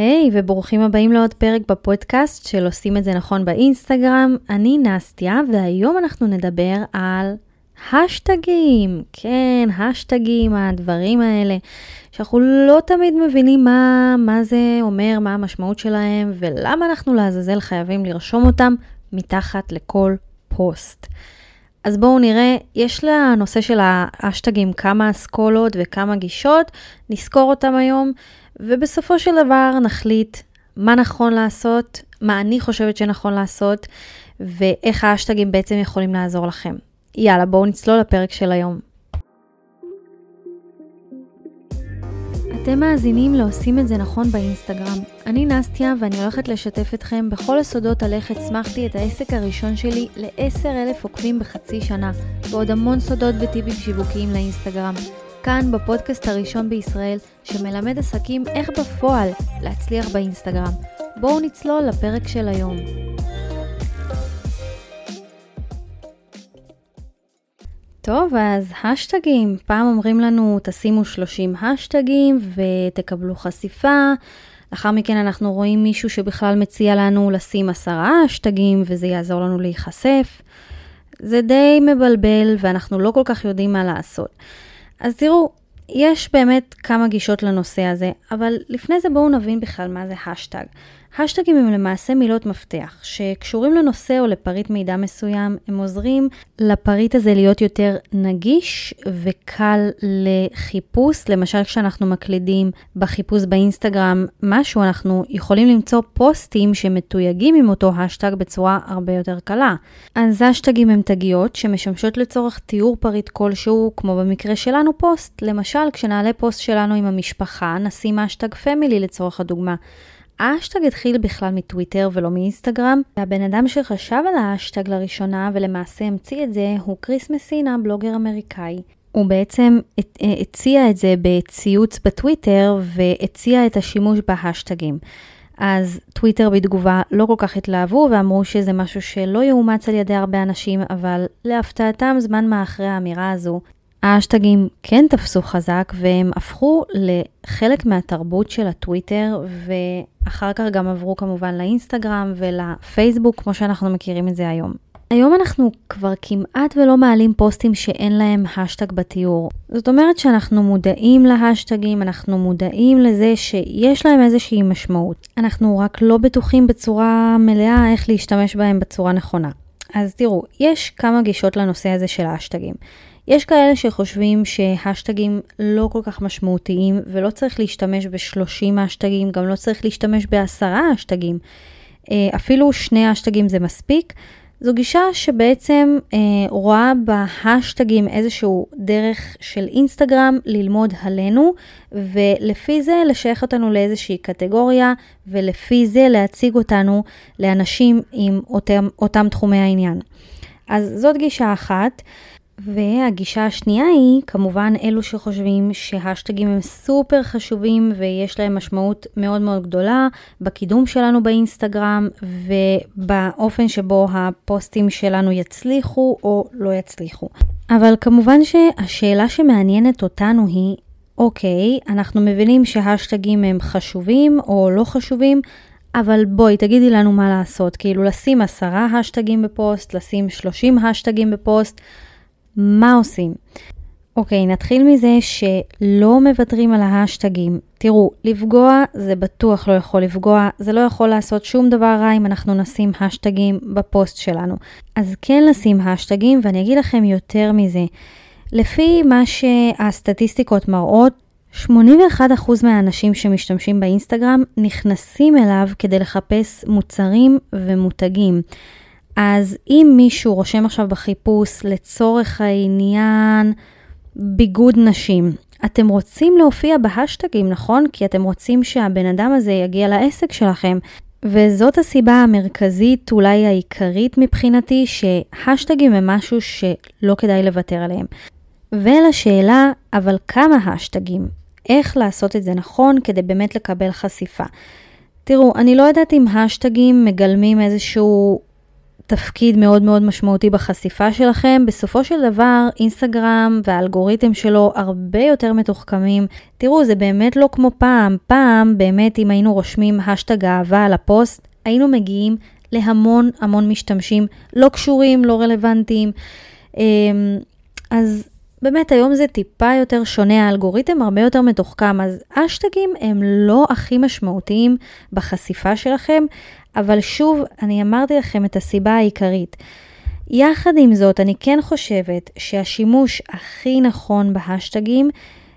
היי, hey, וברוכים הבאים לעוד פרק בפודקאסט של עושים את זה נכון באינסטגרם. אני נסטיה, והיום אנחנו נדבר על השטגים. כן, השטגים, הדברים האלה, שאנחנו לא תמיד מבינים מה, מה זה אומר, מה המשמעות שלהם, ולמה אנחנו לעזאזל חייבים לרשום אותם מתחת לכל פוסט. אז בואו נראה, יש לנושא של האשטגים כמה אסכולות וכמה גישות, נזכור אותם היום, ובסופו של דבר נחליט מה נכון לעשות, מה אני חושבת שנכון לעשות, ואיך האשטגים בעצם יכולים לעזור לכם. יאללה, בואו נצלול לפרק של היום. אתם מאזינים לעושים את זה נכון באינסטגרם. אני נסטיה ואני הולכת לשתף אתכם בכל הסודות על איך הצמחתי את העסק הראשון שלי ל-10,000 עוקבים בחצי שנה, ועוד המון סודות וטיפים שיווקיים לאינסטגרם. כאן בפודקאסט הראשון בישראל שמלמד עסקים איך בפועל להצליח באינסטגרם. בואו נצלול לפרק של היום. טוב, אז השטגים. פעם אומרים לנו, תשימו 30 השטגים ותקבלו חשיפה. לאחר מכן אנחנו רואים מישהו שבכלל מציע לנו לשים עשרה השטגים וזה יעזור לנו להיחשף. זה די מבלבל ואנחנו לא כל כך יודעים מה לעשות. אז תראו, יש באמת כמה גישות לנושא הזה, אבל לפני זה בואו נבין בכלל מה זה השטג. השטגים הם למעשה מילות מפתח, שקשורים לנושא או לפריט מידע מסוים, הם עוזרים לפריט הזה להיות יותר נגיש וקל לחיפוש. למשל, כשאנחנו מקלידים בחיפוש באינסטגרם משהו, אנחנו יכולים למצוא פוסטים שמתויגים עם אותו השטג בצורה הרבה יותר קלה. אז השטגים הם תגיות שמשמשות לצורך תיאור פריט כלשהו, כמו במקרה שלנו פוסט. למשל, כשנעלה פוסט שלנו עם המשפחה, נשים השטג family לצורך הדוגמה. האשטג התחיל בכלל מטוויטר ולא מאינסטגרם, והבן אדם שחשב על האשטג לראשונה ולמעשה המציא את זה הוא קריס מסינה, בלוגר אמריקאי. הוא בעצם אה, הציע את זה בציוץ בטוויטר והציע את השימוש בהשטגים. אז טוויטר בתגובה לא כל כך התלהבו ואמרו שזה משהו שלא יאומץ על ידי הרבה אנשים, אבל להפתעתם זמן מה אחרי האמירה הזו, האשטגים כן תפסו חזק והם הפכו לחלק מהתרבות של הטוויטר ואחר כך גם עברו כמובן לאינסטגרם ולפייסבוק כמו שאנחנו מכירים את זה היום. היום אנחנו כבר כמעט ולא מעלים פוסטים שאין להם השטג בתיאור. זאת אומרת שאנחנו מודעים להשטגים, אנחנו מודעים לזה שיש להם איזושהי משמעות. אנחנו רק לא בטוחים בצורה מלאה איך להשתמש בהם בצורה נכונה. אז תראו, יש כמה גישות לנושא הזה של האשטגים. יש כאלה שחושבים שהשטגים לא כל כך משמעותיים ולא צריך להשתמש ב-30 השטגים, גם לא צריך להשתמש בעשרה השטגים. אה, אפילו שני השטגים זה מספיק. זו גישה שבעצם אה, רואה בהשטגים איזשהו דרך של אינסטגרם ללמוד עלינו, ולפי זה לשייך אותנו לאיזושהי קטגוריה, ולפי זה להציג אותנו לאנשים עם אותם, אותם תחומי העניין. אז זאת גישה אחת. והגישה השנייה היא כמובן אלו שחושבים שהשטגים הם סופר חשובים ויש להם משמעות מאוד מאוד גדולה בקידום שלנו באינסטגרם ובאופן שבו הפוסטים שלנו יצליחו או לא יצליחו. אבל כמובן שהשאלה שמעניינת אותנו היא, אוקיי, אנחנו מבינים שהשטגים הם חשובים או לא חשובים, אבל בואי, תגידי לנו מה לעשות. כאילו, לשים עשרה השטגים בפוסט, לשים שלושים השטגים בפוסט. מה עושים? אוקיי, נתחיל מזה שלא מוותרים על ההשטגים. תראו, לפגוע זה בטוח לא יכול לפגוע, זה לא יכול לעשות שום דבר רע אם אנחנו נשים השטגים בפוסט שלנו. אז כן לשים השטגים, ואני אגיד לכם יותר מזה. לפי מה שהסטטיסטיקות מראות, 81% מהאנשים שמשתמשים באינסטגרם נכנסים אליו כדי לחפש מוצרים ומותגים. אז אם מישהו רושם עכשיו בחיפוש לצורך העניין ביגוד נשים, אתם רוצים להופיע בהשטגים, נכון? כי אתם רוצים שהבן אדם הזה יגיע לעסק שלכם. וזאת הסיבה המרכזית, אולי העיקרית מבחינתי, שהשטגים הם משהו שלא כדאי לוותר עליהם. ולשאלה, אבל כמה השטגים? איך לעשות את זה נכון כדי באמת לקבל חשיפה? תראו, אני לא יודעת אם השטגים מגלמים איזשהו תפקיד מאוד מאוד משמעותי בחשיפה שלכם. בסופו של דבר, אינסטגרם והאלגוריתם שלו הרבה יותר מתוחכמים. תראו, זה באמת לא כמו פעם. פעם, באמת, אם היינו רושמים השטג אהבה על הפוסט, היינו מגיעים להמון המון משתמשים לא קשורים, לא רלוונטיים. אמ, אז באמת היום זה טיפה יותר שונה, האלגוריתם הרבה יותר מתוחכם, אז אשטגים הם לא הכי משמעותיים בחשיפה שלכם, אבל שוב, אני אמרתי לכם את הסיבה העיקרית. יחד עם זאת, אני כן חושבת שהשימוש הכי נכון בהשטגים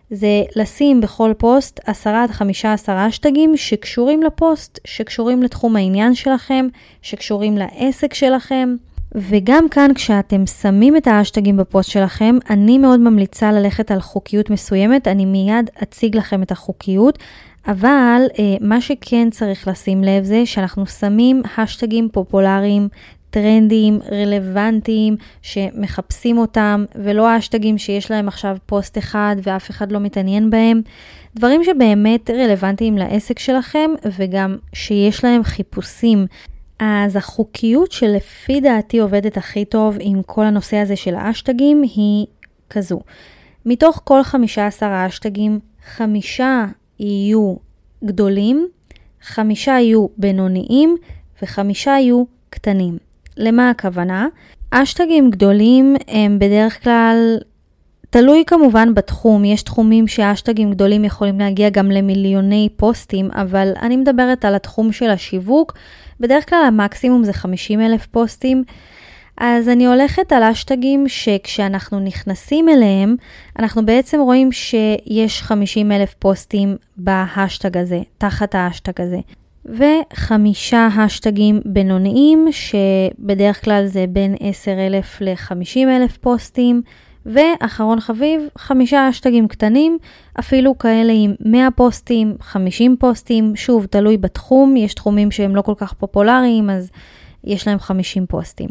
זה לשים בכל פוסט 10 עד 15 אשטגים שקשורים לפוסט, שקשורים לתחום העניין שלכם, שקשורים לעסק שלכם. וגם כאן כשאתם שמים את האשטגים בפוסט שלכם, אני מאוד ממליצה ללכת על חוקיות מסוימת, אני מיד אציג לכם את החוקיות, אבל אה, מה שכן צריך לשים לב זה שאנחנו שמים השטגים פופולריים, טרנדיים, רלוונטיים, שמחפשים אותם, ולא האשטגים שיש להם עכשיו פוסט אחד ואף אחד לא מתעניין בהם. דברים שבאמת רלוונטיים לעסק שלכם, וגם שיש להם חיפושים. אז החוקיות שלפי דעתי עובדת הכי טוב עם כל הנושא הזה של האשטגים היא כזו. מתוך כל 15 האשטגים, חמישה יהיו גדולים, חמישה יהיו בינוניים וחמישה יהיו קטנים. למה הכוונה? אשטגים גדולים הם בדרך כלל, תלוי כמובן בתחום, יש תחומים שאשטגים גדולים יכולים להגיע גם למיליוני פוסטים, אבל אני מדברת על התחום של השיווק, בדרך כלל המקסימום זה 50 אלף פוסטים. אז אני הולכת על אשטגים שכשאנחנו נכנסים אליהם, אנחנו בעצם רואים שיש 50 אלף פוסטים בהשטג הזה, תחת האשטג הזה. וחמישה השטגים בינוניים, שבדרך כלל זה בין 10,000 ל-50,000 פוסטים, ואחרון חביב, חמישה השטגים קטנים, אפילו כאלה עם 100 פוסטים, 50 פוסטים, שוב, תלוי בתחום, יש תחומים שהם לא כל כך פופולריים, אז יש להם 50 פוסטים.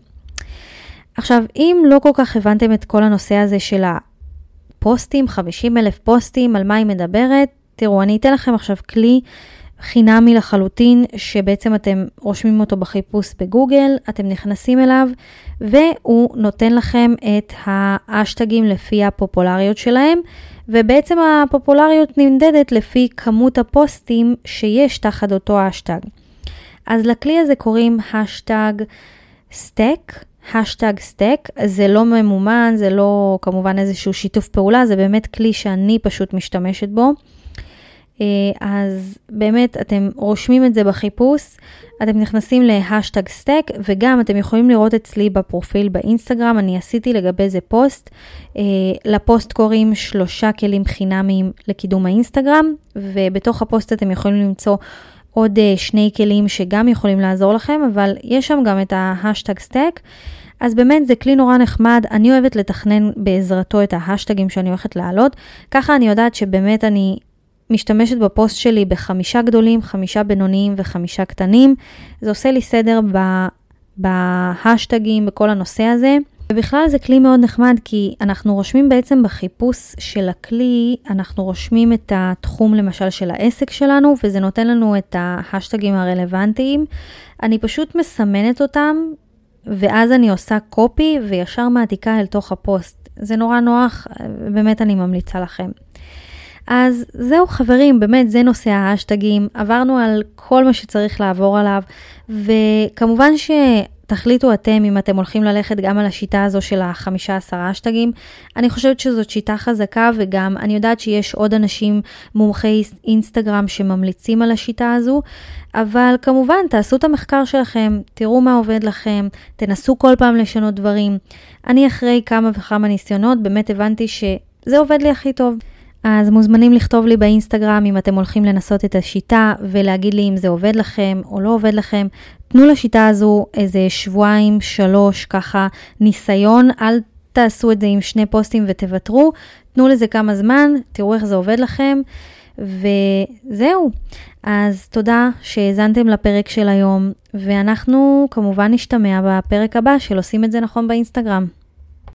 עכשיו, אם לא כל כך הבנתם את כל הנושא הזה של הפוסטים, 50 אלף פוסטים, על מה היא מדברת, תראו, אני אתן לכם עכשיו כלי חינמי לחלוטין, שבעצם אתם רושמים אותו בחיפוש בגוגל, אתם נכנסים אליו, והוא נותן לכם את האשטגים לפי הפופולריות שלהם, ובעצם הפופולריות נמדדת לפי כמות הפוסטים שיש תחת אותו אשטג. אז לכלי הזה קוראים Hashtag Stack. Hashtag Stack, זה לא ממומן, זה לא כמובן איזשהו שיתוף פעולה, זה באמת כלי שאני פשוט משתמשת בו. אה, אז באמת אתם רושמים את זה בחיפוש, אתם נכנסים ל Hashtag Stack וגם אתם יכולים לראות אצלי בפרופיל באינסטגרם, אני עשיתי לגבי זה פוסט, אה, לפוסט קוראים שלושה כלים חינמיים לקידום האינסטגרם ובתוך הפוסט אתם יכולים למצוא עוד אה, שני כלים שגם יכולים לעזור לכם, אבל יש שם גם את ה Hashtag Stack. אז באמת זה כלי נורא נחמד, אני אוהבת לתכנן בעזרתו את ההשטגים שאני הולכת להעלות, ככה אני יודעת שבאמת אני משתמשת בפוסט שלי בחמישה גדולים, חמישה בינוניים וחמישה קטנים. זה עושה לי סדר בהשטגים, בכל הנושא הזה. ובכלל זה כלי מאוד נחמד כי אנחנו רושמים בעצם בחיפוש של הכלי, אנחנו רושמים את התחום למשל של העסק שלנו וזה נותן לנו את ההשטגים הרלוונטיים. אני פשוט מסמנת אותם ואז אני עושה קופי וישר מעתיקה אל תוך הפוסט. זה נורא נוח, באמת אני ממליצה לכם. אז זהו חברים, באמת זה נושא האשטגים, עברנו על כל מה שצריך לעבור עליו, וכמובן שתחליטו אתם אם אתם הולכים ללכת גם על השיטה הזו של החמישה עשרה אשטגים. אני חושבת שזאת שיטה חזקה וגם אני יודעת שיש עוד אנשים מומחי אינסטגרם שממליצים על השיטה הזו, אבל כמובן תעשו את המחקר שלכם, תראו מה עובד לכם, תנסו כל פעם לשנות דברים. אני אחרי כמה וכמה ניסיונות באמת הבנתי שזה עובד לי הכי טוב. אז מוזמנים לכתוב לי באינסטגרם אם אתם הולכים לנסות את השיטה ולהגיד לי אם זה עובד לכם או לא עובד לכם. תנו לשיטה הזו איזה שבועיים, שלוש, ככה ניסיון, אל תעשו את זה עם שני פוסטים ותוותרו, תנו לזה כמה זמן, תראו איך זה עובד לכם, וזהו. אז תודה שהאזנתם לפרק של היום, ואנחנו כמובן נשתמע בפרק הבא של עושים את זה נכון באינסטגרם.